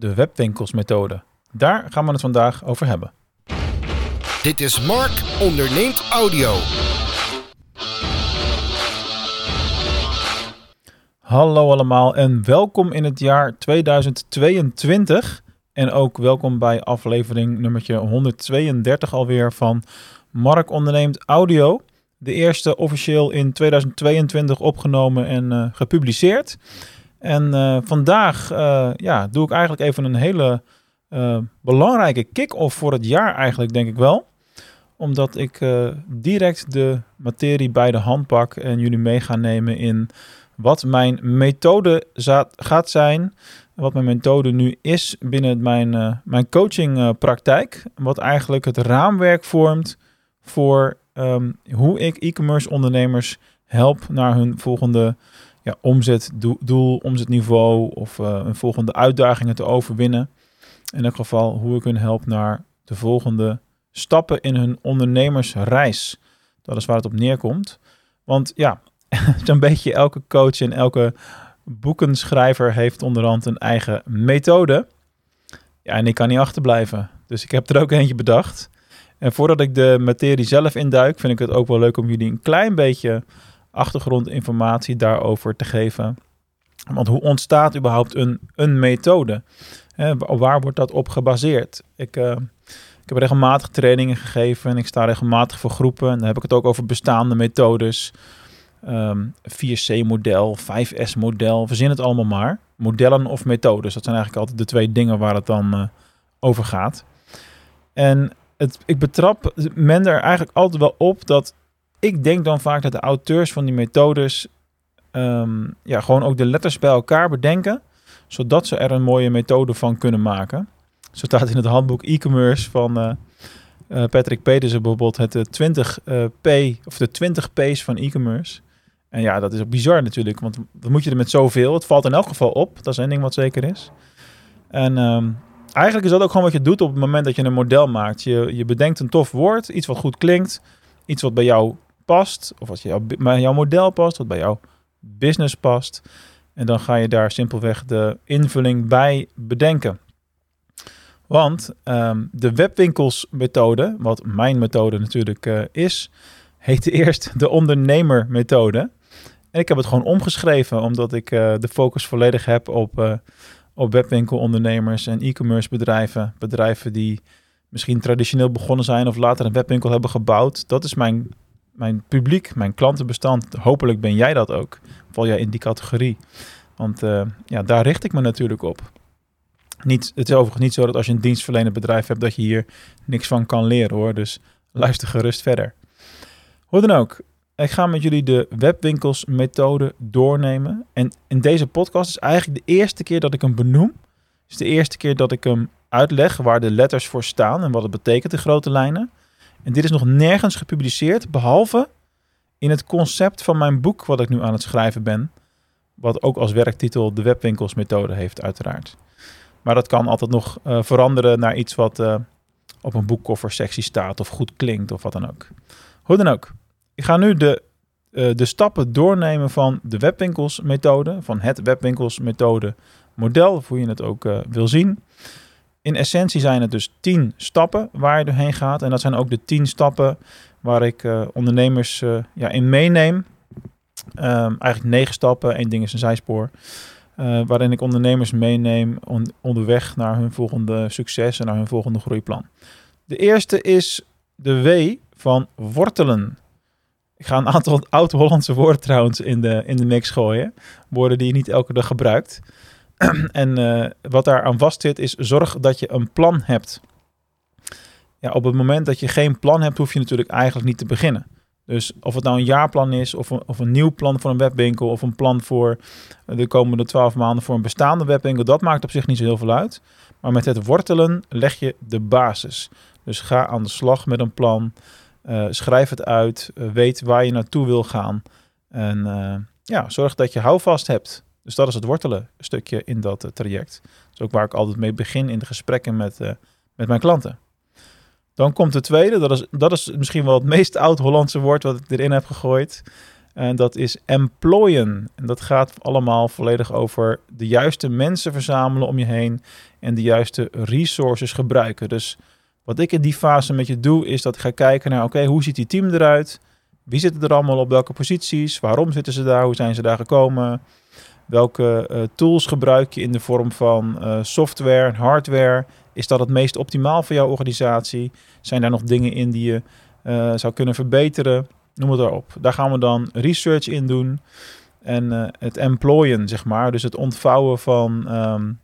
de webwinkelsmethode. Daar gaan we het vandaag over hebben. Dit is Mark onderneemt audio. Hallo allemaal en welkom in het jaar 2022. En ook welkom bij aflevering nummertje 132 alweer van Mark onderneemt audio. De eerste officieel in 2022 opgenomen en uh, gepubliceerd. En uh, vandaag uh, ja, doe ik eigenlijk even een hele belangrijke kick-off voor het jaar eigenlijk, denk ik wel. Omdat ik direct de materie bij de hand pak en jullie mee ga nemen in wat mijn methode gaat zijn. Wat mijn methode nu is binnen mijn, mijn coachingpraktijk. wat eigenlijk het raamwerk vormt voor um, hoe ik e-commerce ondernemers help naar hun volgende ja, omzetdoel, omzetniveau of uh, een volgende uitdagingen te overwinnen. In elk geval hoe ik hun help naar de volgende stappen in hun ondernemersreis. Dat is waar het op neerkomt. Want ja, zo'n beetje elke coach en elke boekenschrijver heeft onderhand een eigen methode. Ja, en ik kan niet achterblijven. Dus ik heb er ook eentje bedacht. En voordat ik de materie zelf induik, vind ik het ook wel leuk om jullie een klein beetje achtergrondinformatie daarover te geven. Want hoe ontstaat überhaupt een, een methode? waar wordt dat op gebaseerd? Ik, uh, ik heb regelmatig trainingen gegeven en ik sta regelmatig voor groepen. En dan heb ik het ook over bestaande methodes. Um, ehm, 4C-model, 5S-model, verzin het allemaal maar. Modellen of methodes, dat zijn eigenlijk altijd de twee dingen waar het dan uh, over gaat. En het, ik betrap men er eigenlijk altijd wel op dat ik denk dan vaak dat de auteurs van die methodes ehm, ja, gewoon ook de letters bij elkaar bedenken, zodat ze er een mooie methode van kunnen maken. Zo staat in het handboek e-commerce van uh, uh, Patrick Petersen bijvoorbeeld het 20p eh, of de 20 P's van e-commerce. En ja, dat is ook bizar natuurlijk, want wat moet je er met zoveel? Het valt in elk geval op, dat is één ding wat zeker is. En um, eigenlijk is dat ook gewoon wat je doet op het moment dat je een model maakt. Je, je bedenkt een tof woord, iets wat goed klinkt, iets wat bij jou past, of wat jou, bij jouw model past, wat bij jouw business past. En dan ga je daar simpelweg de invulling bij bedenken. Want um, de webwinkelsmethode, wat mijn methode natuurlijk uh, is, heette eerst de ondernemermethode. En ik heb het gewoon omgeschreven, omdat ik uh, de focus volledig heb op uh, op webwinkelondernemers en e-commerce bedrijven. Bedrijven die misschien traditioneel begonnen zijn of later een webwinkel hebben gebouwd. Dat is mijn, mijn publiek, mijn klantenbestand. Hopelijk ben jij dat ook. Val jij in die categorie. Want uh, ja, daar richt ik me natuurlijk op. Niet, het is overigens niet zo dat als je een dienstverlenend bedrijf hebt, dat je hier niks van kan leren hoor. Dus luister gerust verder. Hoe dan ook, ik ga met jullie de webwinkelsmethode doornemen. En in deze podcast is eigenlijk de eerste keer dat ik hem benoem. Is de eerste keer dat ik hem uitleg waar de letters voor staan en wat het betekent in grote lijnen. En dit is nog nergens gepubliceerd, behalve in het concept van mijn boek wat ik nu aan het schrijven ben. Wat ook als werktitel de webwinkelsmethode heeft, uiteraard. Maar dat kan altijd nog uh, veranderen naar iets wat uh, op een boekkoffersectie staat of goed klinkt of wat dan ook. Hoe dan ook. Ik ga nu de, uh, de stappen doornemen van de webwinkelsmethode, van het webwinkelsmethode model, hoe je het ook wil zien. In essentie zijn het dus 10 stappen waar je doorheen gaat. En dat zijn ook de 10 stappen waar ik uh, ondernemers ja, in meeneem. Um, eigenlijk 9 stappen, één ding is een zijspoor. waarin ik ondernemers meeneem on onderweg naar hun volgende succes en naar hun volgende groeiplan. De eerste is de W van wortelen. Ik ga een aantal oud-Hollandse woorden trouwens in de, in de mix gooien. Woorden die je niet elke dag gebruikt. en uh, wat daar aan vast zit is zorg dat je een plan hebt. Ja, op het moment dat je geen plan hebt, hoef je natuurlijk eigenlijk niet te beginnen. Dus of het nou een jaarplan is, of een, of een nieuw plan voor een webwinkel, of een plan voor de komende twaalf maanden voor een bestaande webwinkel, dat maakt op zich niet zo heel veel uit. Maar met het wortelen leg je de basis. Dus ga aan de slag met een plan. Uh, schrijf het uit. Weet waar je naartoe wil gaan. En ja, zorg dat je houvast hebt. Dus dat is het wortelen stukje in dat traject. Dat is ook waar ik altijd mee begin in de gesprekken met, met mijn klanten. Dan komt de tweede. Dat is, dat is misschien wel het meest oud-Hollandse woord wat ik erin heb gegooid. En dat is employen. En dat gaat allemaal volledig over de juiste mensen verzamelen om je heen en de juiste resources gebruiken. Dus wat ik in die fase met je doe, is dat ik ga kijken naar, oké, hoe ziet die team eruit? Wie zitten er allemaal op welke posities? Waarom zitten ze daar? Hoe zijn ze daar gekomen? Welke uh, tools gebruik je in de vorm van uh, software en hardware? Is dat het meest optimaal voor jouw organisatie? Zijn daar nog dingen in die je uh, zou kunnen verbeteren? Noem het erop. Daar gaan we dan research in doen. En het employen, zeg maar. Dus het ontvouwen van um,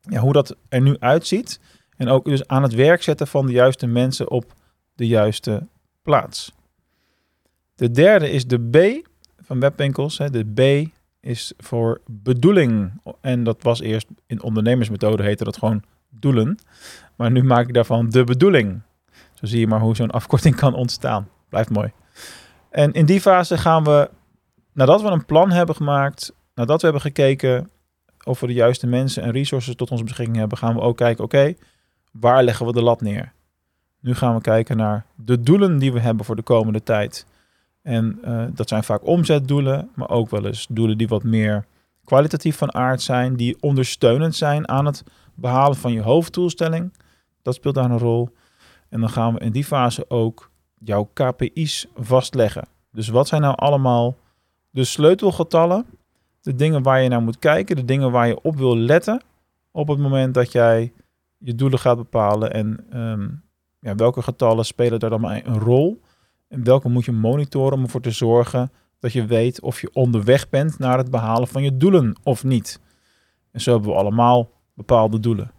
ja, hoe dat er nu uitziet. En ook dus aan het werk zetten van de juiste mensen op de juiste plaats. De derde is de B van webwinkels. De B is voor bedoeling. En dat was eerst in ondernemersmethode heette dat gewoon doelen. Maar nu maak ik daarvan de bedoeling. Zo zie je maar hoe zo'n afkorting kan ontstaan. Blijft mooi. En in die fase gaan we, nadat we een plan hebben gemaakt, nadat we hebben gekeken of we de juiste mensen en resources tot onze beschikking hebben, gaan we ook kijken, oké, waar leggen we de lat neer? Nu gaan we kijken naar de doelen die we hebben voor de komende tijd. En uh, dat zijn vaak omzetdoelen, maar ook wel eens doelen die wat meer kwalitatief van aard zijn, die ondersteunend zijn aan het behalen van je hoofddoelstelling. Dat speelt daar een rol. En dan gaan we in die fase ook jouw KPI's vastleggen. Dus wat zijn nou allemaal de sleutelgetallen, de dingen waar je naar moet kijken, de dingen waar je op wil letten op het moment dat jij je doelen gaat bepalen en um, ja, welke getallen spelen daar dan een rol en welke moet je monitoren om ervoor te zorgen dat je weet of je onderweg bent naar het behalen van je doelen of niet. En zo hebben we allemaal bepaalde doelen.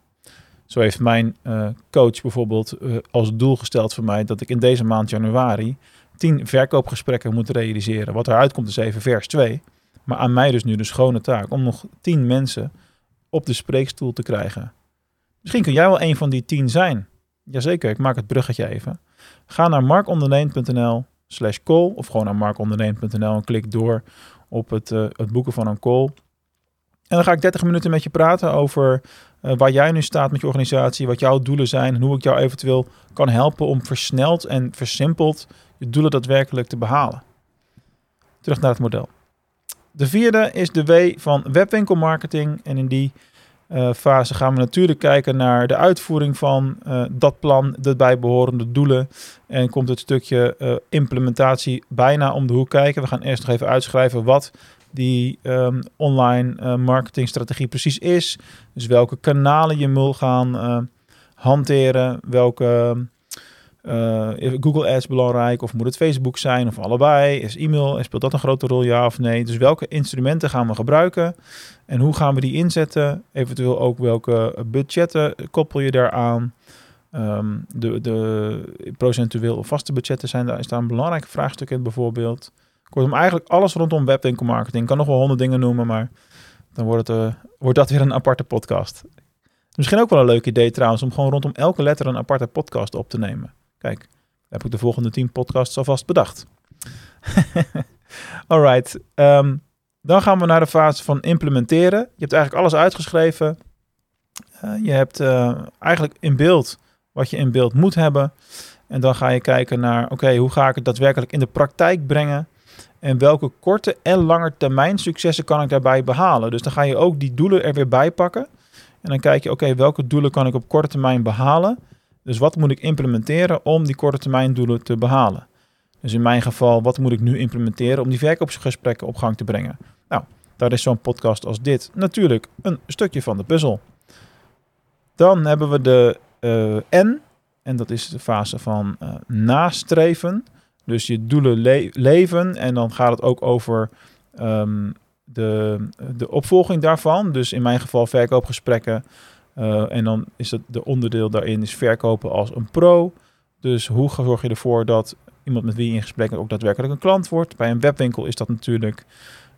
Zo heeft mijn uh, coach bijvoorbeeld uh, als doel gesteld voor mij dat ik in deze maand januari 10 verkoopgesprekken moet realiseren. Wat eruit komt is even vers 2. Maar aan mij dus nu de schone taak om nog 10 mensen op de spreekstoel te krijgen. Misschien kun jij wel een van die 10 zijn. Jazeker, ik maak het bruggetje even. Ga naar markonderneem.nl slash call of gewoon naar markonderneem.nl en klik door op het, uh, het boeken van een call. En dan ga ik 30 minuten met je praten over uh, waar jij nu staat met je organisatie, wat jouw doelen zijn en hoe ik jou eventueel kan helpen om versneld en versimpeld je doelen daadwerkelijk te behalen. Terug naar het model. De vierde is de W van webwinkelmarketing en in die fase gaan we natuurlijk kijken naar de uitvoering van uh, dat plan, de bijbehorende doelen. En komt het stukje uh, implementatie bijna om de hoek kijken. We gaan eerst nog even uitschrijven wat die um, online marketingstrategie precies is. Dus welke kanalen je moet gaan hanteren, welke uh, Google Ads belangrijk of moet het Facebook zijn of allebei? Is e-mail, speelt dat een grote rol, ja of nee? Dus welke instrumenten gaan we gebruiken en hoe gaan we die inzetten? Eventueel ook welke budgetten koppel je daaraan? Um, de, de procentueel of vaste budgetten zijn daar, een belangrijk vraagstuk in bijvoorbeeld. Kortom, eigenlijk alles rondom webwinkelmarketing. Ik kan nog wel honderd dingen noemen, maar dan wordt, het, uh, wordt dat weer een aparte podcast. Misschien ook wel een leuk idee trouwens om gewoon rondom elke letter een aparte podcast op te nemen. Kijk, heb ik de volgende 10 podcasts alvast bedacht. Alright. Um, dan gaan we naar de fase van implementeren. Je hebt eigenlijk alles uitgeschreven. Uh, je hebt uh, eigenlijk in beeld wat je in beeld moet hebben. En dan ga je kijken naar, oké, hoe ga ik het daadwerkelijk in de praktijk brengen? En welke korte en lange termijn successen kan ik daarbij behalen? Dus dan ga je ook die doelen er weer bij pakken. En dan kijk je, oké, welke doelen kan ik op korte termijn behalen? Dus wat moet ik implementeren om die korte termijn doelen te behalen? Dus in mijn geval, wat moet ik nu implementeren om die verkoopsgesprekken op gang te brengen? Nou, daar is zo'n podcast als dit natuurlijk een stukje van de puzzel. Dan hebben we de uh, N, en dat is de fase van uh, nastreven. Dus je doelen le leven en dan gaat het ook over um, de, de opvolging daarvan. Dus in mijn geval verkoopgesprekken uh, en dan is het de onderdeel daarin is verkopen als een pro. Dus hoe zorg je ervoor dat iemand met wie je in gesprek bent ook daadwerkelijk een klant wordt? Bij een webwinkel is dat natuurlijk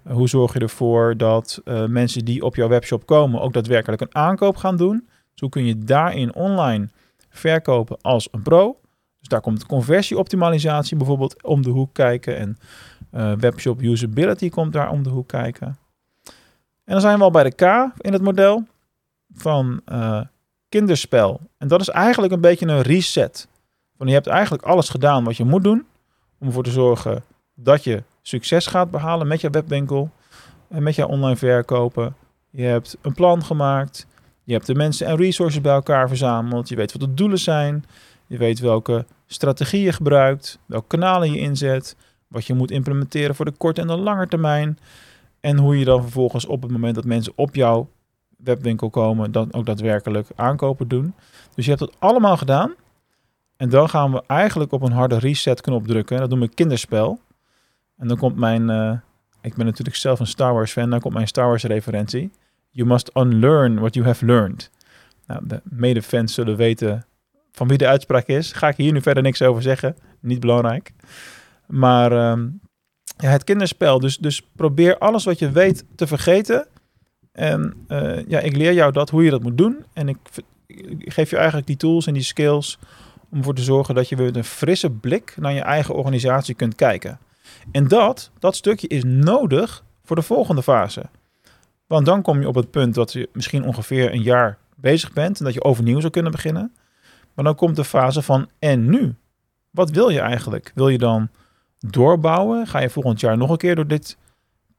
uh, hoe zorg je ervoor dat uh, mensen die op jouw webshop komen ook daadwerkelijk een aankoop gaan doen? Dus hoe kun je daarin online verkopen als een pro? Dus daar komt conversieoptimalisatie bijvoorbeeld om de hoek kijken en webshop usability komt daar om de hoek kijken. En dan zijn we al bij de K in het model van uh, kinderspel. En dat is eigenlijk een beetje een reset. Van je hebt eigenlijk alles gedaan wat je moet doen om ervoor te zorgen dat je succes gaat behalen met je webwinkel en met jouw online verkopen. Je hebt een plan gemaakt. Je hebt de mensen en resources bij elkaar verzameld. Je weet wat de doelen zijn. Je weet welke strategie je gebruikt, welke kanalen je inzet, wat je moet implementeren voor de korte en de lange termijn. En hoe je dan vervolgens op het moment dat mensen op jouw webwinkel komen, dan ook daadwerkelijk aankopen doen. Dus je hebt het allemaal gedaan. En dan gaan we eigenlijk op een harde reset knop drukken. Dat doen we kinderspel. En dan komt mijn, uh, ik ben natuurlijk zelf een Star Wars fan, dan komt mijn Star Wars referentie. You must unlearn what you have learned. Nou, de medefans zullen weten van wie de uitspraak is. Ga ik hier nu verder niks over zeggen. Niet belangrijk. Maar ehm, ja, het kinderspel. Dus, dus probeer alles wat je weet te vergeten. En uh, ja, ik leer jou dat, hoe je dat moet doen. En ik, geef je eigenlijk die tools en die skills om ervoor te zorgen dat je met een frisse blik naar je eigen organisatie kunt kijken. En dat, dat stukje is nodig voor de volgende fase. Want dan kom je op het punt dat je misschien ongeveer een jaar bezig bent en dat je overnieuw zou kunnen beginnen. Maar dan komt de fase van en nu? Wat wil je eigenlijk? Wil je dan doorbouwen? Ga je volgend jaar nog een keer door dit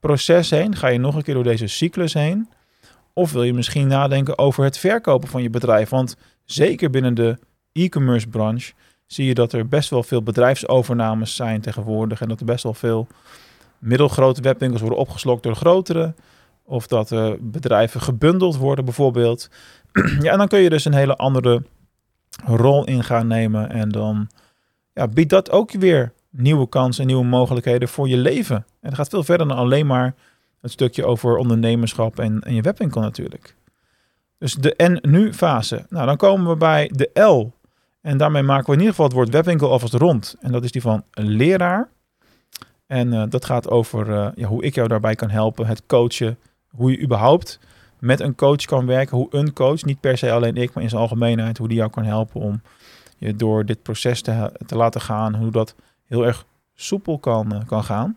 proces heen? Ga je nog een keer door deze cyclus heen? Of wil je misschien nadenken over het verkopen van je bedrijf? Want zeker binnen de e-commerce branche zie je dat er best wel veel bedrijfsovernames zijn tegenwoordig. En dat er best wel veel middelgrote webwinkels worden opgeslokt door grotere. Of dat uh, bedrijven gebundeld worden bijvoorbeeld. ja, en dan kun je dus een hele andere rol in gaan nemen. En dan ja, biedt dat ook weer nieuwe kansen en nieuwe mogelijkheden voor je leven. En het gaat veel verder dan alleen maar het stukje over ondernemerschap en, en je webwinkel natuurlijk. Dus de en nu fase. Nou, dan komen we bij de L. En daarmee maken we in ieder geval het woord webwinkel alvast rond. En dat is die van leraar. En uh, dat gaat over uh, ja, hoe ik jou daarbij kan helpen, het coachen, hoe je überhaupt met een coach kan werken. Hoe een coach, niet per se alleen ik, maar in zijn algemeenheid, hoe die jou kan helpen om je door dit proces te, te laten gaan. Hoe dat heel erg soepel kan, uh, kan gaan.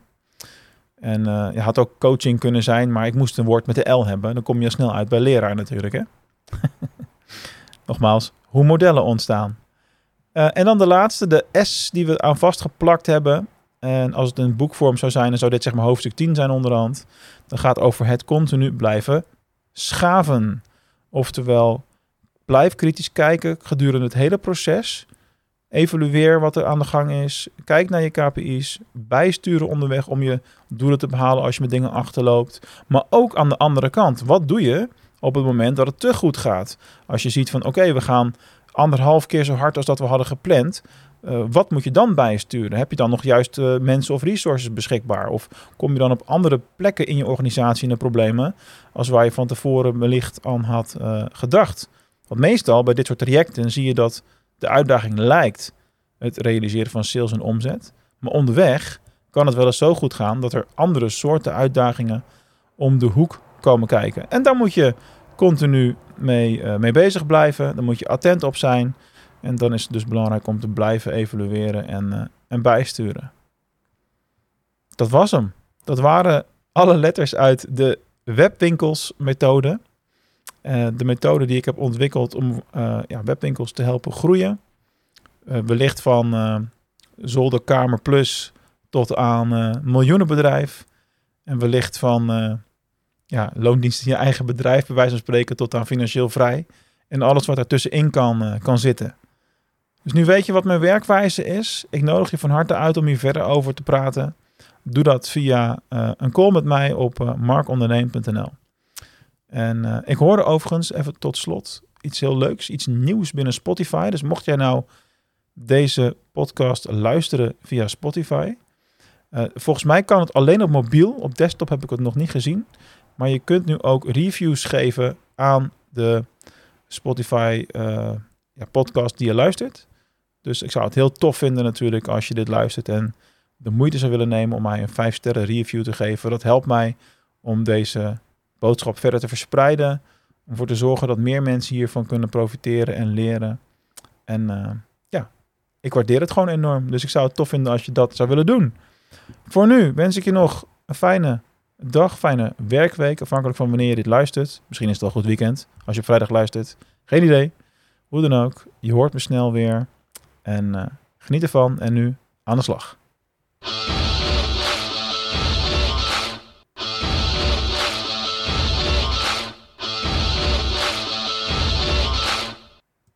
En uh, je had ook coaching kunnen zijn, maar ik moest een woord met de L hebben. Dan kom je snel uit bij leraar natuurlijk. Hè? Nogmaals, hoe modellen ontstaan. Uh, en dan de laatste, de S die we aan vastgeplakt hebben. En als het een boekvorm zou zijn, dan zou dit zeg maar hoofdstuk 10 zijn onderhand. Dan gaat over het continu blijven schaven. Oftewel, blijf kritisch kijken gedurende het hele proces. Evalueer wat er aan de gang is. Kijk naar je KPI's. Bijsturen onderweg om je doelen te behalen als je met dingen achterloopt. Maar ook aan de andere kant. Wat doe je op het moment dat het te goed gaat? Als je ziet van oké, we gaan anderhalf keer zo hard als dat we hadden gepland. Uh, wat moet je dan bijsturen? Heb je dan nog juist uh, mensen of resources beschikbaar? Of kom je dan op andere plekken in je organisatie in de problemen als waar je van tevoren wellicht aan had uh, gedacht? Want meestal bij dit soort trajecten zie je dat de uitdaging lijkt het realiseren van sales en omzet. Maar onderweg kan het wel eens zo goed gaan dat er andere soorten uitdagingen om de hoek komen kijken. En daar moet je continu mee, uh, mee bezig blijven. Daar moet je attent op zijn. En dan is het dus belangrijk om te blijven evalueren en, uh, en bijsturen. Dat was hem. Dat waren alle letters uit de webwinkelsmethode. Uh, de methode die ik heb ontwikkeld om uh, ja, webwinkels te helpen groeien. Uh, wellicht van zolderkamer plus tot aan miljoenenbedrijf. En wellicht van ja, loondienst in je eigen bedrijf, bij wijze van spreken, tot aan financieel vrij. En alles wat ertussenin kan, kan zitten. Dus nu weet je wat mijn werkwijze is. Ik nodig je van harte uit om hier verder over te praten. Doe dat via een call met mij op markonderneem.nl. En uh, ik hoorde overigens, even tot slot, iets heel leuks, iets nieuws binnen Spotify. Dus mocht jij nou deze podcast luisteren via Spotify. Uh, volgens mij kan het alleen op mobiel. Op desktop heb ik het nog niet gezien. Maar je kunt nu ook reviews geven aan de Spotify uh, ja, podcast die je luistert. Dus ik zou het heel tof vinden natuurlijk als je dit luistert en de moeite zou willen nemen om mij een 5 sterren review te geven. Dat helpt mij om deze boodschap verder te verspreiden. Om ervoor te zorgen dat meer mensen hiervan kunnen profiteren en leren. En uh, ja, ik waardeer het gewoon enorm. Dus ik zou het tof vinden als je dat zou willen doen. Voor nu wens ik je nog een fijne dag, fijne werkweek. Afhankelijk van wanneer je dit luistert. Misschien is het al goed weekend als je op vrijdag luistert. Geen idee. Hoe dan ook. Je hoort me snel weer. En uh, geniet ervan. En nu aan de slag.